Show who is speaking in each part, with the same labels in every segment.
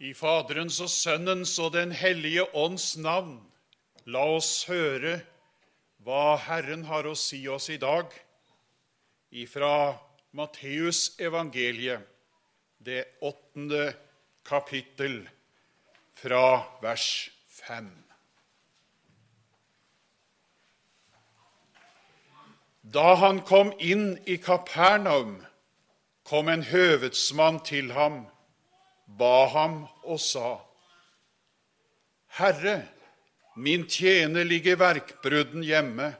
Speaker 1: I Faderens og Sønnens og Den hellige ånds navn, la oss høre hva Herren har å si oss i dag ifra Matteus evangeliet, det åttende kapittel, fra vers fem. Da han kom inn i Kapernaum, kom en høvedsmann til ham ba ham og sa:" Herre, min tjener ligger verkbrudden hjemme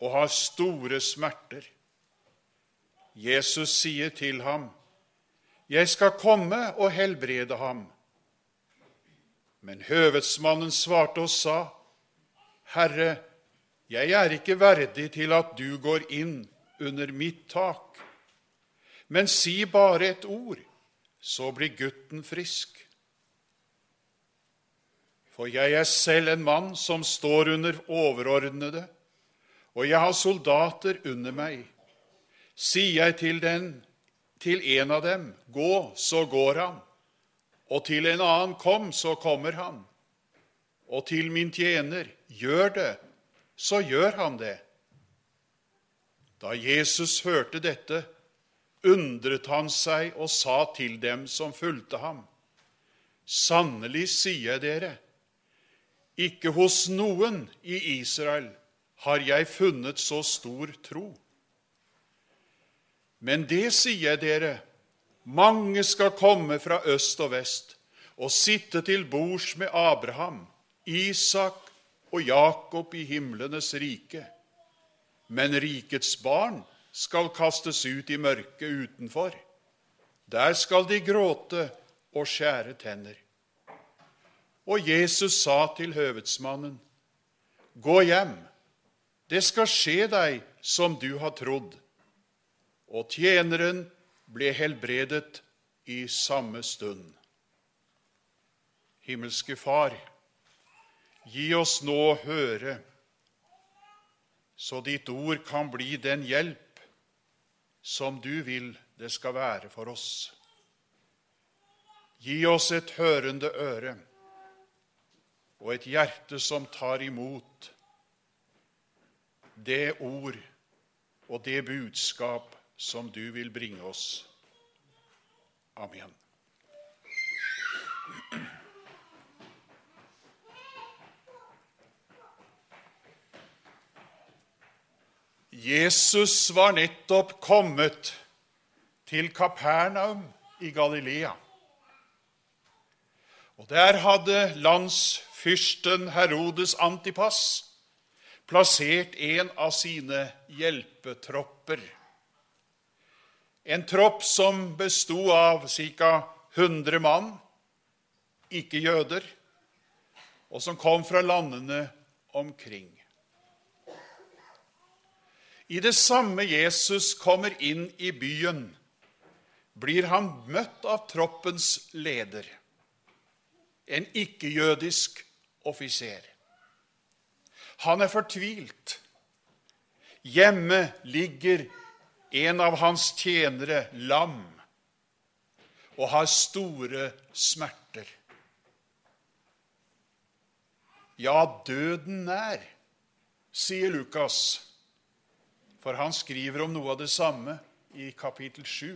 Speaker 1: og har store smerter. Jesus sier til ham, Jeg skal komme og helbrede ham. Men høvedsmannen svarte og sa, Herre, jeg er ikke verdig til at du går inn under mitt tak, men si bare et ord så blir gutten frisk. For jeg er selv en mann som står under overordnede, og jeg har soldater under meg. Sier jeg til, den, til en av dem, gå, så går han, og til en annen, kom, så kommer han, og til min tjener, gjør det, så gjør han det. Da Jesus hørte dette, undret han seg og sa til dem som fulgte ham, Sannelig sier jeg dere, ikke hos noen i Israel har jeg funnet så stor tro. Men det sier jeg dere, mange skal komme fra øst og vest og sitte til bords med Abraham, Isak og Jakob i himlenes rike. Men rikets barn skal kastes ut i mørket utenfor. Der skal de gråte og skjære tenner. Og Jesus sa til høvedsmannen, Gå hjem, det skal skje deg som du har trodd. Og tjeneren ble helbredet i samme stund. Himmelske Far, gi oss nå høre, så ditt ord kan bli den hjelp som du vil det skal være for oss. Gi oss et hørende øre og et hjerte som tar imot det ord og det budskap som du vil bringe oss. Amen. Jesus var nettopp kommet til Kapernaum i Galilea. Og Der hadde landsfyrsten Herodes Antipas plassert en av sine hjelpetropper. En tropp som besto av ca. 100 mann, ikke jøder, og som kom fra landene omkring. I det samme Jesus kommer inn i byen, blir han møtt av troppens leder, en ikke-jødisk offiser. Han er fortvilt. Hjemme ligger en av hans tjenere lam og har store smerter. Ja, døden nær, sier Lukas for han skriver om noe av det samme i kapittel 7.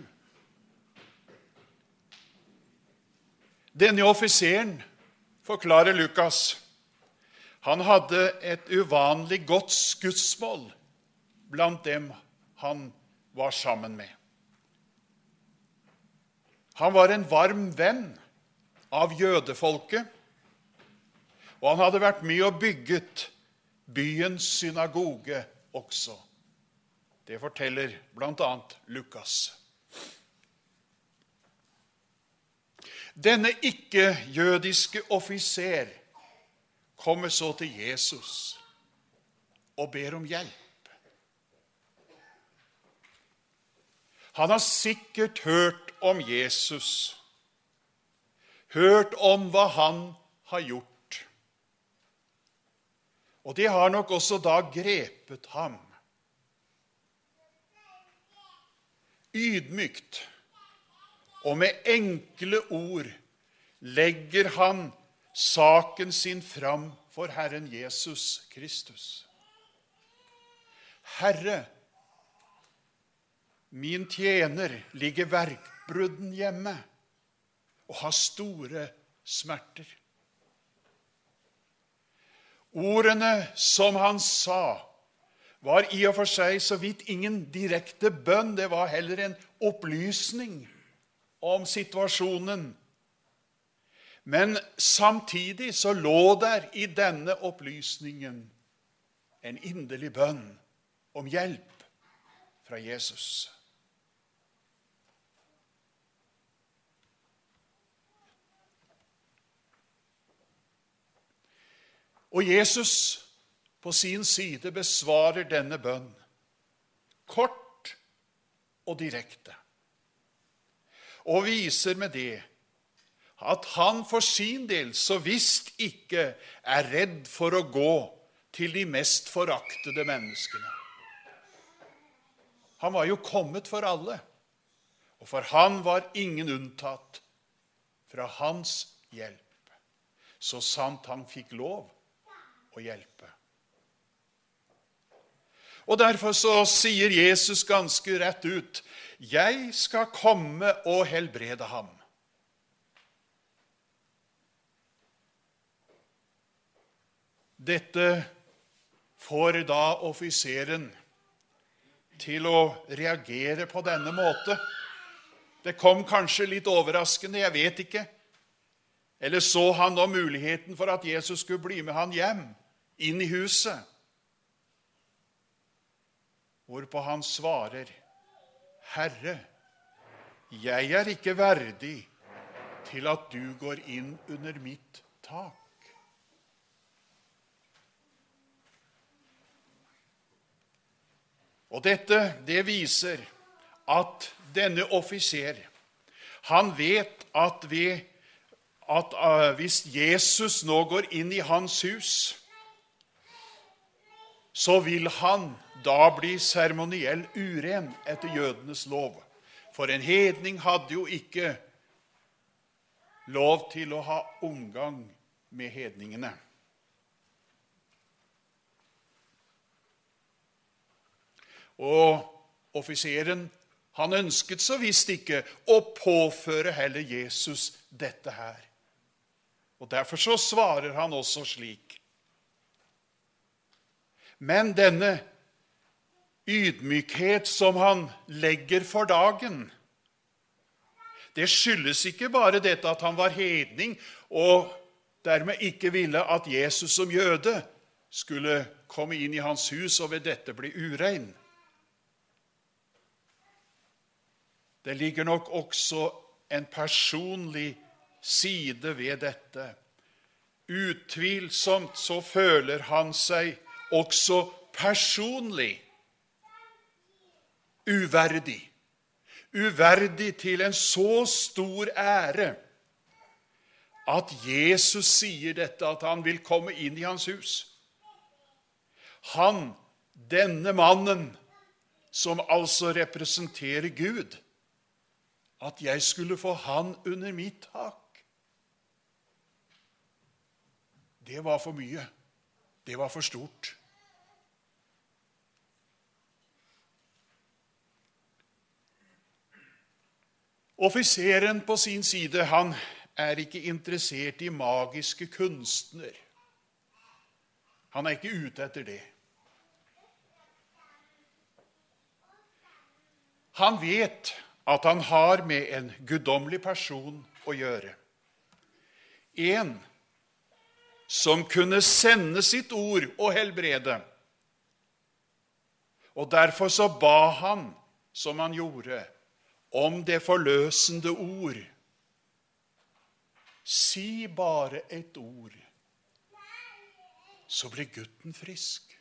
Speaker 1: Denne offiseren, forklarer Lukas, han hadde et uvanlig godt skussmål blant dem han var sammen med. Han var en varm venn av jødefolket, og han hadde vært med og bygget byens synagoge også. Det forteller bl.a. Lukas. Denne ikke-jødiske offiser kommer så til Jesus og ber om hjelp. Han har sikkert hørt om Jesus, hørt om hva han har gjort. Og det har nok også da grepet ham. Ydmykt og med enkle ord legger han saken sin fram for Herren Jesus Kristus. Herre, min tjener ligger verkbrudden hjemme og har store smerter. Ordene som han sa, var i og for seg så vidt ingen direkte bønn. Det var heller en opplysning om situasjonen. Men samtidig så lå der i denne opplysningen en inderlig bønn om hjelp fra Jesus. Og Jesus på sin side besvarer denne bønn kort og direkte, og viser med det at han for sin del så visst ikke er redd for å gå til de mest foraktede menneskene. Han var jo kommet for alle, og for han var ingen unntatt fra hans hjelp, så sant han fikk lov å hjelpe. Og Derfor så sier Jesus ganske rett ut, 'Jeg skal komme og helbrede ham'. Dette får da offiseren til å reagere på denne måte. Det kom kanskje litt overraskende, jeg vet ikke. Eller så han nå muligheten for at Jesus skulle bli med han hjem? inn i huset. Hvorpå han svarer, 'Herre, jeg er ikke verdig til at du går inn under mitt tak.' Og dette, det viser at denne offiser, han vet at, vi, at uh, hvis Jesus nå går inn i hans hus så vil han da bli seremoniell uren etter jødenes lov. For en hedning hadde jo ikke lov til å ha omgang med hedningene. Og offiseren han ønsket så visst ikke å påføre heller Jesus dette her. Og Derfor så svarer han også slik. Men denne ydmykhet som han legger for dagen, det skyldes ikke bare dette at han var hedning og dermed ikke ville at Jesus som jøde skulle komme inn i hans hus og ved dette bli urein. Det ligger nok også en personlig side ved dette. Utvilsomt så føler han seg også personlig uverdig. Uverdig til en så stor ære at Jesus sier dette, at han vil komme inn i hans hus. Han, denne mannen, som altså representerer Gud, at jeg skulle få han under mitt tak. Det var for mye. Det var for stort. Offiseren på sin side han er ikke interessert i magiske kunstner. Han er ikke ute etter det. Han vet at han har med en guddommelig person å gjøre. En som kunne sende sitt ord og helbrede. Og derfor så ba han, som han gjorde, om det forløsende ord. Si bare et ord, så blir gutten frisk.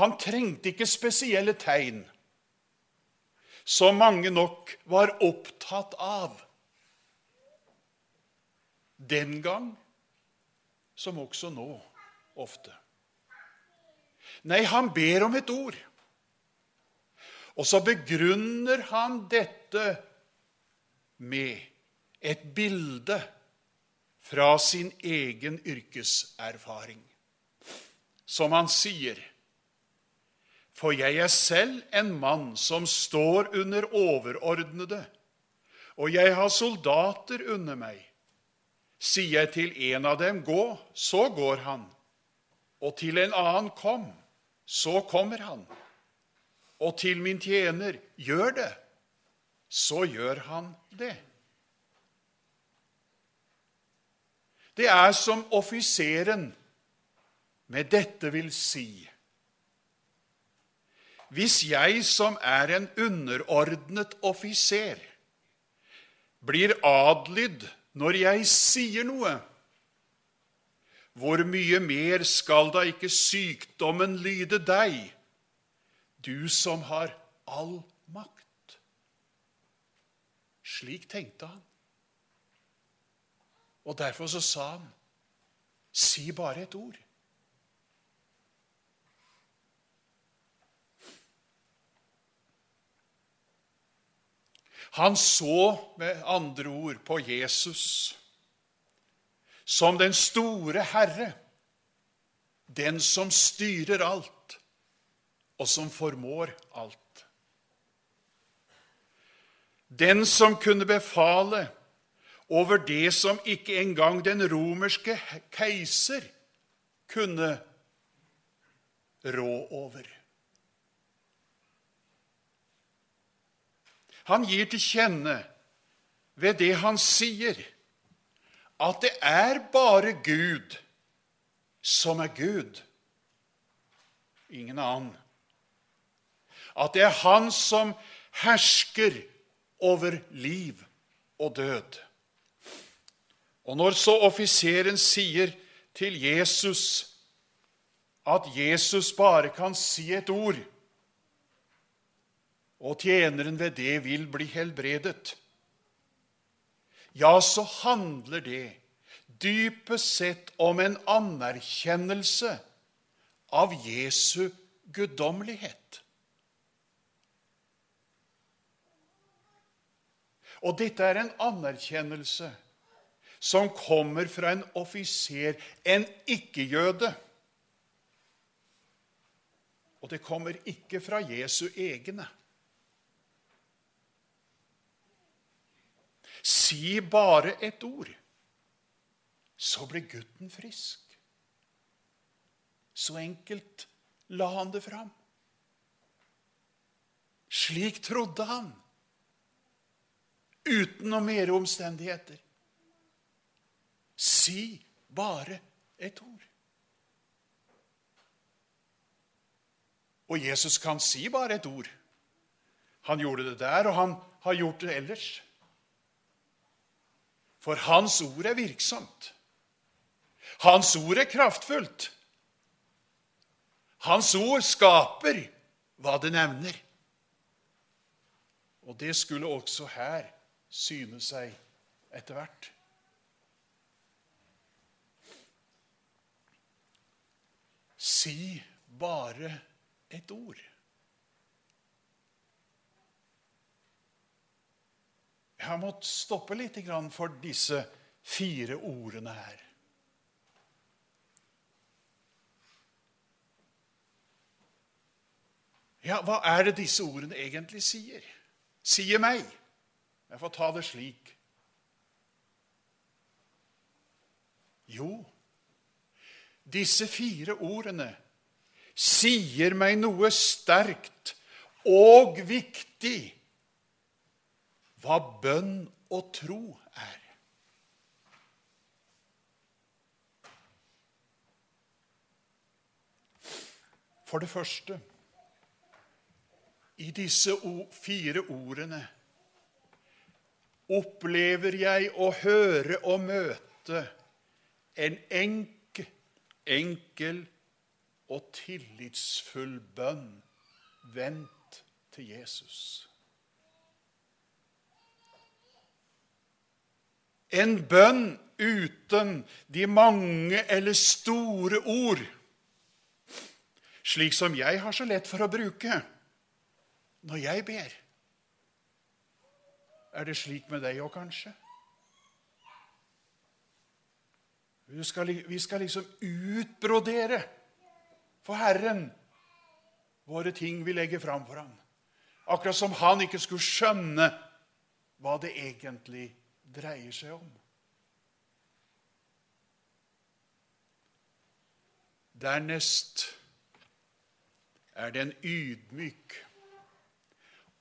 Speaker 1: Han trengte ikke spesielle tegn som mange nok var opptatt av. Den gang som også nå ofte. Nei, han ber om et ord. Og så begrunner han dette med et bilde fra sin egen yrkeserfaring. Som han sier For jeg er selv en mann som står under overordnede, og jeg har soldater under meg. Sier jeg til en av dem, gå, så går han. Og til en annen, kom, så kommer han. Og til min tjener, gjør det, så gjør han det. Det er som offiseren med dette vil si Hvis jeg som er en underordnet offiser, blir adlydd når jeg sier noe, hvor mye mer skal da ikke sykdommen lyde deg, du som har all makt? Slik tenkte han. Og derfor så sa han, si bare et ord. Han så med andre ord på Jesus som den store Herre, den som styrer alt, og som formår alt. Den som kunne befale over det som ikke engang den romerske keiser kunne rå over. Han gir til kjenne ved det han sier, at det er bare Gud som er Gud, ingen annen. At det er Han som hersker over liv og død. Og når så offiseren sier til Jesus at Jesus bare kan si et ord, og tjeneren ved det vil bli helbredet, ja, så handler det dypest sett om en anerkjennelse av Jesu guddommelighet. Og dette er en anerkjennelse som kommer fra en offiser, en ikke-jøde. Og det kommer ikke fra Jesu egne. Si bare et ord, så ble gutten frisk. Så enkelt la han det fram. Slik trodde han, uten noe mer omstendigheter. Si bare et ord. Og Jesus kan si bare et ord. Han gjorde det der, og han har gjort det ellers. For hans ord er virksomt. Hans ord er kraftfullt. Hans ord skaper hva det nevner. Og det skulle også her syne seg etter hvert. Si bare et ord. Jeg har måttet stoppe litt for disse fire ordene her. Ja, hva er det disse ordene egentlig sier? Sier meg. Jeg får ta det slik. Jo, disse fire ordene sier meg noe sterkt og viktig hva bønn og tro er. For det første i disse fire ordene opplever jeg å høre og møte en enkel enkel og tillitsfull bønn vendt til Jesus. En bønn uten de mange eller store ord, slik som jeg har så lett for å bruke. når jeg ber. Er det slik med deg òg, kanskje? Vi skal, vi skal liksom utbrodere for Herren våre ting vi legger fram for ham. Akkurat som han ikke skulle skjønne hva det egentlig dreier seg om. Dernest er det en ydmyk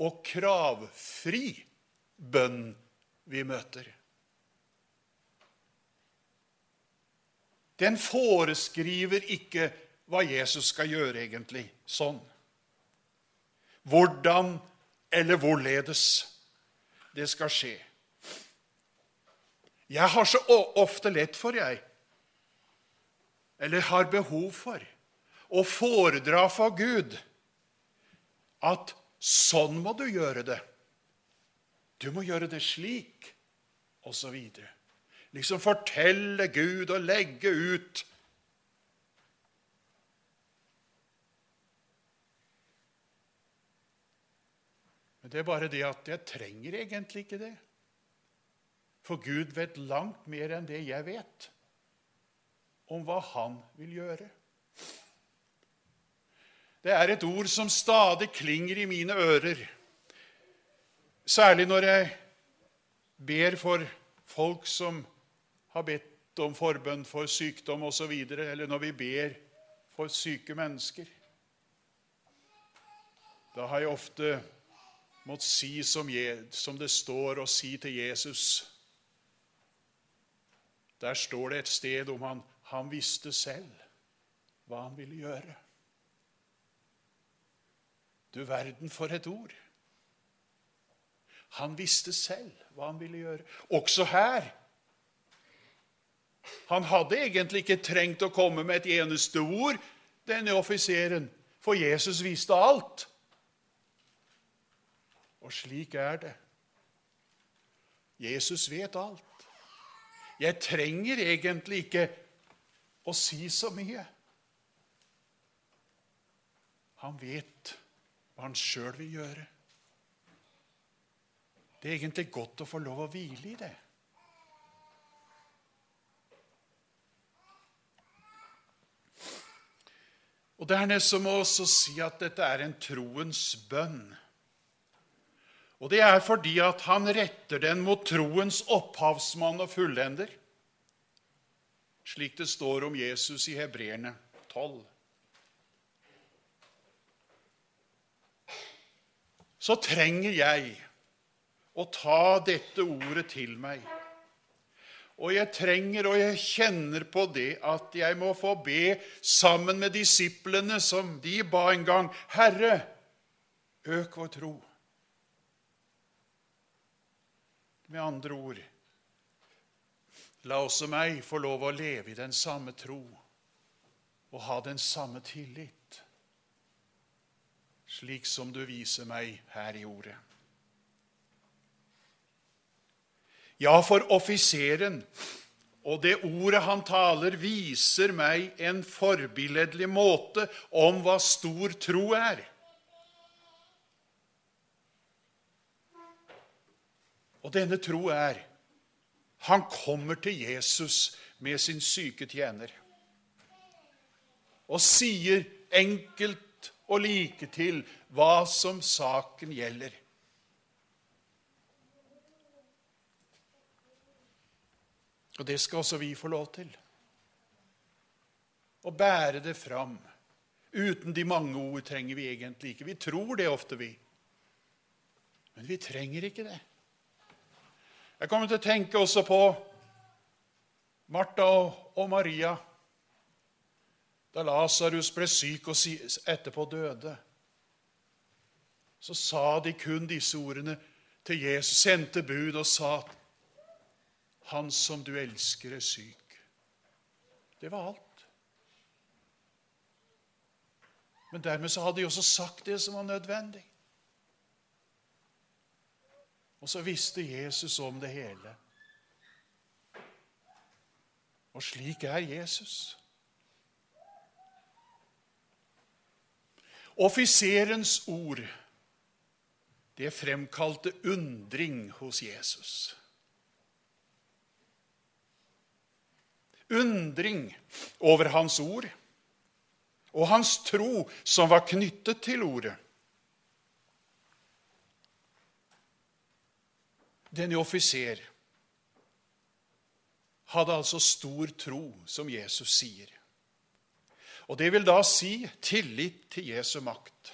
Speaker 1: og kravfri bønn vi møter. Den foreskriver ikke hva Jesus skal gjøre, egentlig. Sånn. Hvordan eller hvorledes det skal skje. Jeg har så ofte lett for, jeg, eller har behov for, å foredra for Gud at sånn må du gjøre det. Du må gjøre det slik, osv. Liksom fortelle Gud og legge ut. Men det er bare det at jeg trenger egentlig ikke det. For Gud vet langt mer enn det jeg vet om hva Han vil gjøre. Det er et ord som stadig klinger i mine ører, særlig når jeg ber for folk som har bedt om forbønn for sykdom osv., eller når vi ber for syke mennesker. Da har jeg ofte måttet si som, det står å si til Jesus. Der står det et sted om han han visste selv hva han ville gjøre. Du verden for et ord. Han visste selv hva han ville gjøre. Også her han hadde egentlig ikke trengt å komme med et eneste ord, denne offiseren, for Jesus visste alt. Og slik er det. Jesus vet alt. Jeg trenger egentlig ikke å si så mye. Han vet hva han sjøl vil gjøre. Det er egentlig godt å få lov å hvile i det. Og Dernest må vi også si at dette er en troens bønn. Og Det er fordi at han retter den mot troens opphavsmann og fullender, slik det står om Jesus i Hebreerne 12. Så trenger jeg å ta dette ordet til meg og jeg trenger og jeg kjenner på det at jeg må få be sammen med disiplene som de ba en gang. Herre, øk vår tro. Med andre ord La også meg få lov å leve i den samme tro og ha den samme tillit, slik som du viser meg her i ordet. Ja, for offiseren og det ordet han taler, viser meg en forbilledlig måte om hva stor tro er. Og denne tro er han kommer til Jesus med sin syke tjener og sier enkelt og like til hva som saken gjelder. Og det skal også vi få lov til. Å bære det fram. Uten de mange ord trenger vi egentlig ikke. Vi tror det ofte, vi. Men vi trenger ikke det. Jeg kommer til å tenke også på Martha og Maria da Lasarus ble syk og etterpå døde. Så sa de kun disse ordene til Jesus, sendte bud og sa han som du elsker, er syk. Det var alt. Men dermed så hadde de også sagt det som var nødvendig. Og så visste Jesus om det hele. Og slik er Jesus. Offiserens ord det fremkalte undring hos Jesus. Undring over hans ord og hans tro som var knyttet til ordet. Denne offiser hadde altså stor tro, som Jesus sier. Og det vil da si tillit til Jesu makt.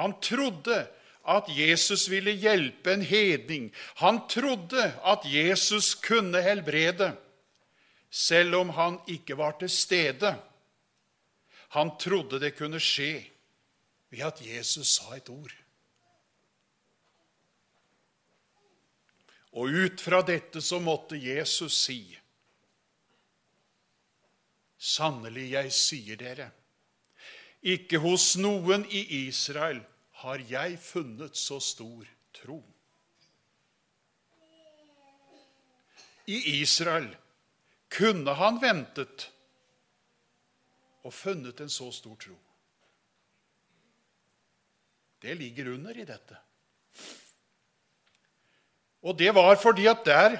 Speaker 1: Han trodde at Jesus ville hjelpe en hedning. Han trodde at Jesus kunne helbrede, selv om han ikke var til stede. Han trodde det kunne skje ved at Jesus sa et ord. Og ut fra dette så måtte Jesus si Sannelig, jeg sier dere, ikke hos noen i Israel har jeg funnet så stor tro. I Israel kunne han ventet og funnet en så stor tro. Det ligger under i dette. Og det var fordi at der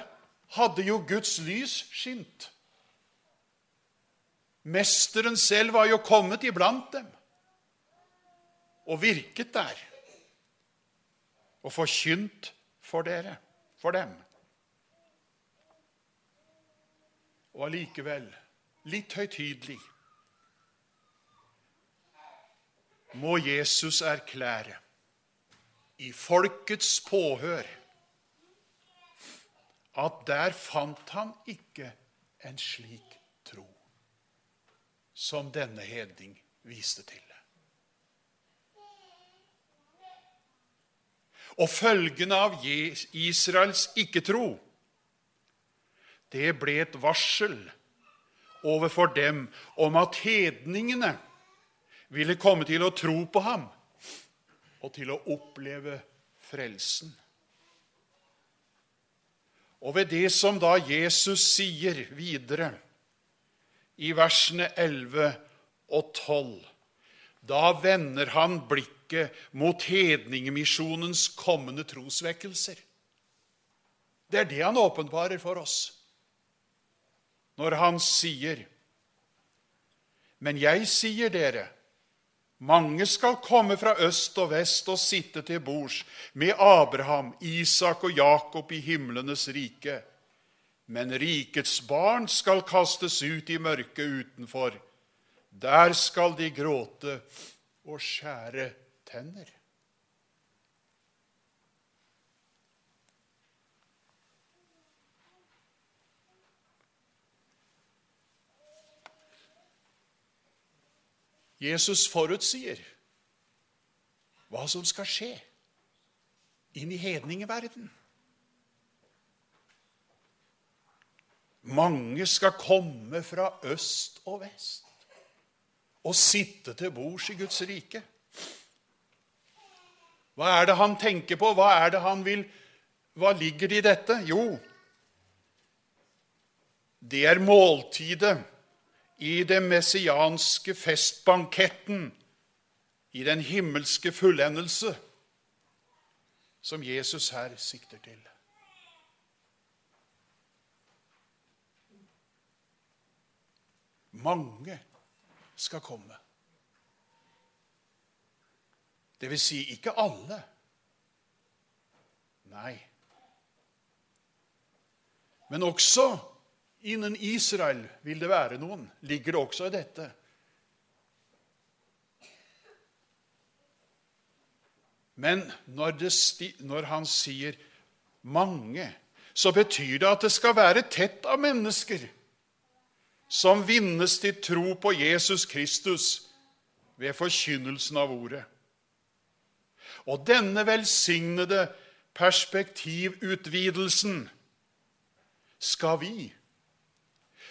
Speaker 1: hadde jo Guds lys skint. Mesteren selv var jo kommet iblant dem og virket der og forkynt for dere, for dem. Og allikevel, litt høytidelig, må Jesus erklære i folkets påhør at der fant han ikke en slik tro som denne hedning viste til. Og følgene av Israels ikke-tro, det ble et varsel overfor dem om at hedningene ville komme til å tro på ham og til å oppleve frelsen. Og ved det som da Jesus sier videre i versene 11 og 12, da vender han blikket mot hedningemisjonens kommende trosvekkelser. Det er det han åpenbarer for oss når han sier Men jeg sier dere, mange skal komme fra øst og vest og sitte til bords med Abraham, Isak og Jakob i himlenes rike. Men rikets barn skal kastes ut i mørket utenfor. Der skal de gråte og skjære tenner. Jesus forutsier hva som skal skje inn i hedningeverden. Mange skal komme fra øst og vest og sitte til bords i Guds rike. Hva er det han tenker på? Hva er det han vil Hva ligger det i dette? Jo, det er måltidet i den messianske festbanketten, i den himmelske fullendelse, som Jesus her sikter til. Mange skal komme. Det vil si ikke alle. Nei. Men også Innen Israel vil det være noen. Ligger det også i dette? Men når, det, når, han sier 'mange', så betyr det at det skal være tett av mennesker som vinnes til tro på Jesus Kristus ved forkynnelsen av ordet. Og denne velsignede perspektivutvidelsen skal vi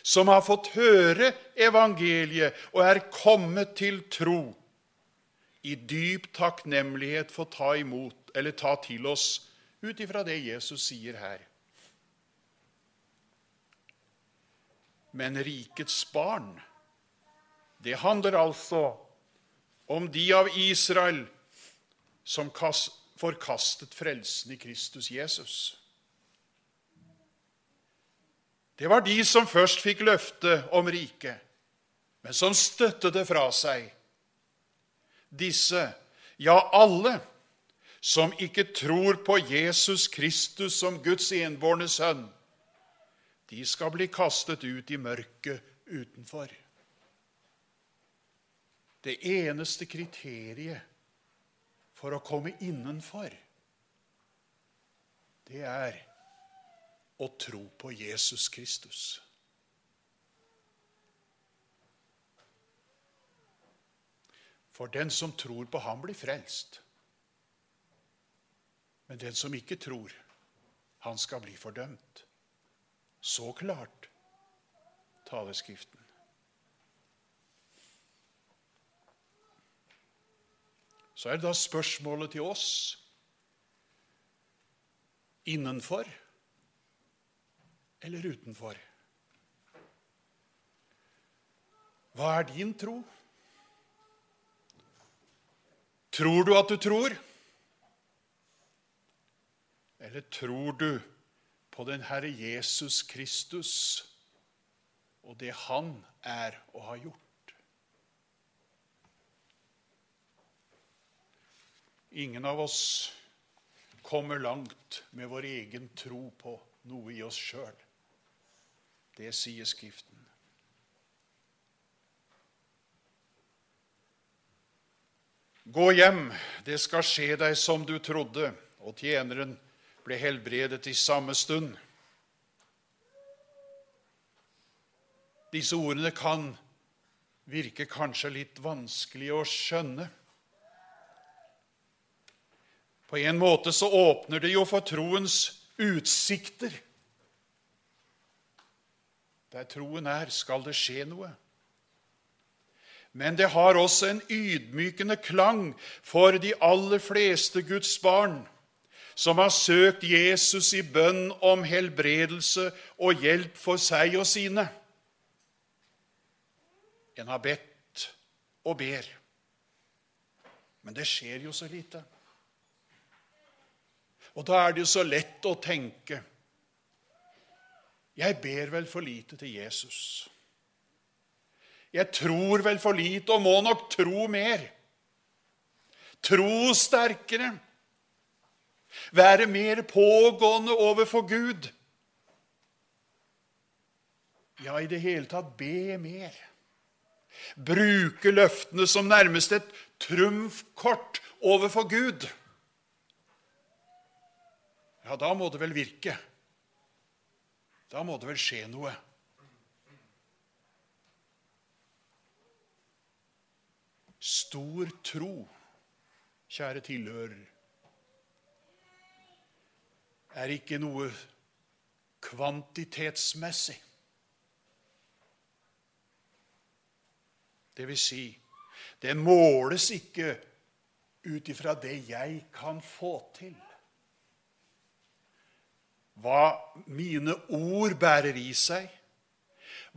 Speaker 1: som har fått høre evangeliet og er kommet til tro, i dyp takknemlighet få ta imot eller ta til oss ut ifra det Jesus sier her. Men rikets barn, det handler altså om de av Israel som forkastet frelsen i Kristus Jesus. Det var de som først fikk løftet om riket, men som støttet det fra seg. Disse, ja, alle, som ikke tror på Jesus Kristus som Guds enbårne sønn, de skal bli kastet ut i mørket utenfor. Det eneste kriteriet for å komme innenfor, det er å tro på Jesus Kristus. For den som tror på ham, blir frelst. Men den som ikke tror, han skal bli fordømt. Så klart taler Skriften. Så er det da spørsmålet til oss innenfor eller utenfor? Hva er din tro? Tror du at du tror? Eller tror du på den Herre Jesus Kristus og det Han er og har gjort? Ingen av oss kommer langt med vår egen tro på noe i oss sjøl. Det sier Skriften. Gå hjem, det skal skje deg som du trodde. Og tjeneren ble helbredet i samme stund. Disse ordene kan virke kanskje litt vanskelig å skjønne. På en måte så åpner det jo for troens utsikter. Der troen er, skal det skje noe. Men det har også en ydmykende klang for de aller fleste Guds barn som har søkt Jesus i bønn om helbredelse og hjelp for seg og sine. En har bedt og ber, men det skjer jo så lite. Og da er det jo så lett å tenke Jeg ber vel for lite til Jesus. Jeg tror vel for lite og må nok tro mer. Tro sterkere. Være mer pågående overfor Gud. Ja, i det hele tatt be mer. Bruke løftene som nærmest et trumfkort overfor Gud. Ja, da må det vel virke. Da må det vel skje noe. Stor tro, kjære tilhører, er ikke noe kvantitetsmessig. Det vil si, det måles ikke ut ifra det jeg kan få til. Hva mine ord bærer i seg,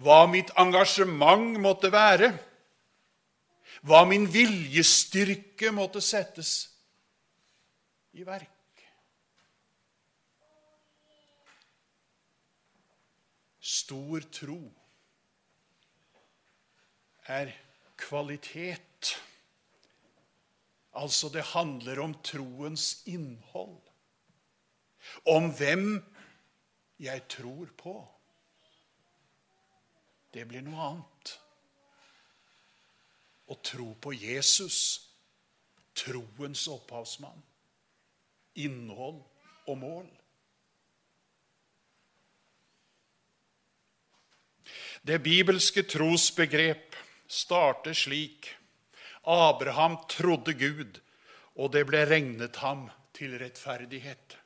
Speaker 1: hva mitt engasjement måtte være hva min viljestyrke måtte settes i verk. Stor tro er kvalitet. Altså, det handler om troens innhold. Om hvem jeg tror på. Det blir noe annet å tro på Jesus, troens opphavsmann, innhold og mål. Det bibelske trosbegrep starter slik. Abraham trodde Gud, og det ble regnet ham til rettferdighet.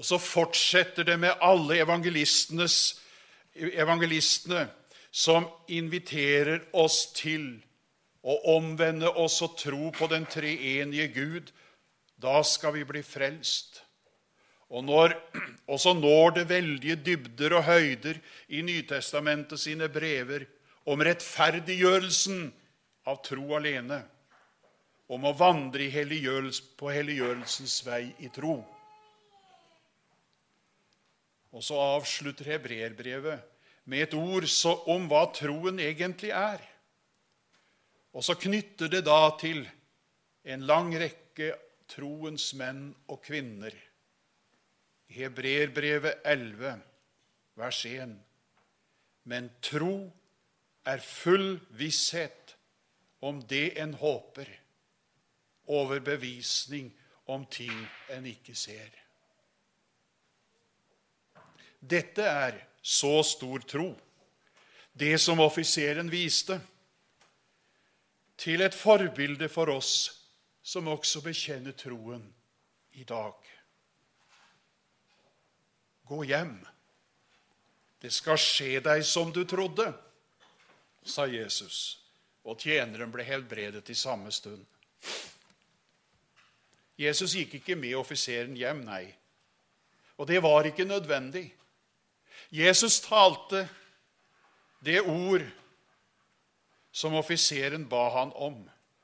Speaker 1: Og så fortsetter det med alle evangelistene som inviterer oss til å omvende oss og tro på den treenige Gud. Da skal vi bli frelst. Og, når, og så når det veldige dybder og høyder i Nytestamentet sine brever om rettferdiggjørelsen av tro alene. om å vandre på helliggjørelsens vei i tro. Og så avslutter hebreerbrevet med et ord om hva troen egentlig er. Og så knytter det da til en lang rekke troens menn og kvinner. I Hebreerbrevet 11, vers 1. Men tro er full visshet om det en håper, overbevisning om ting en ikke ser. Dette er så stor tro, det som offiseren viste, til et forbilde for oss som også bekjenner troen i dag. Gå hjem. Det skal skje deg som du trodde, sa Jesus, og tjeneren ble helbredet i samme stund. Jesus gikk ikke med offiseren hjem, nei. Og det var ikke nødvendig. Jesus talte det ord som offiseren ba han om,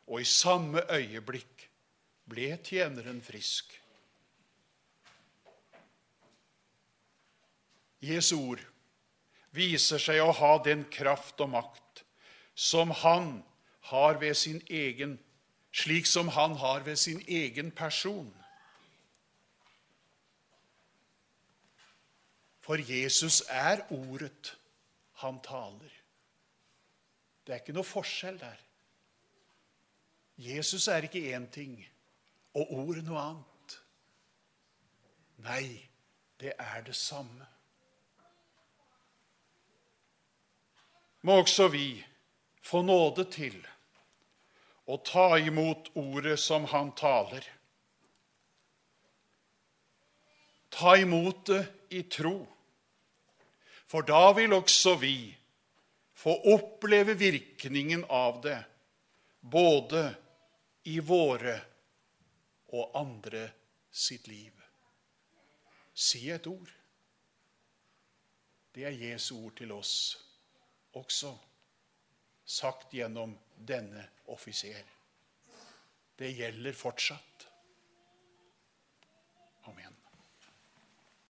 Speaker 1: og i samme øyeblikk ble tjeneren frisk. Jesu ord viser seg å ha den kraft og makt som han har ved sin egen, slik som han har ved sin egen person. For Jesus er ordet han taler. Det er ikke noe forskjell der. Jesus er ikke én ting og ordet noe annet. Nei, det er det samme. Må også vi få nåde til å ta imot ordet som han taler. Ta imot det i tro. For da vil også vi få oppleve virkningen av det, både i våre og andre sitt liv. Si et ord. Det er Jesu ord til oss også, sagt gjennom denne offiser. Det gjelder fortsatt.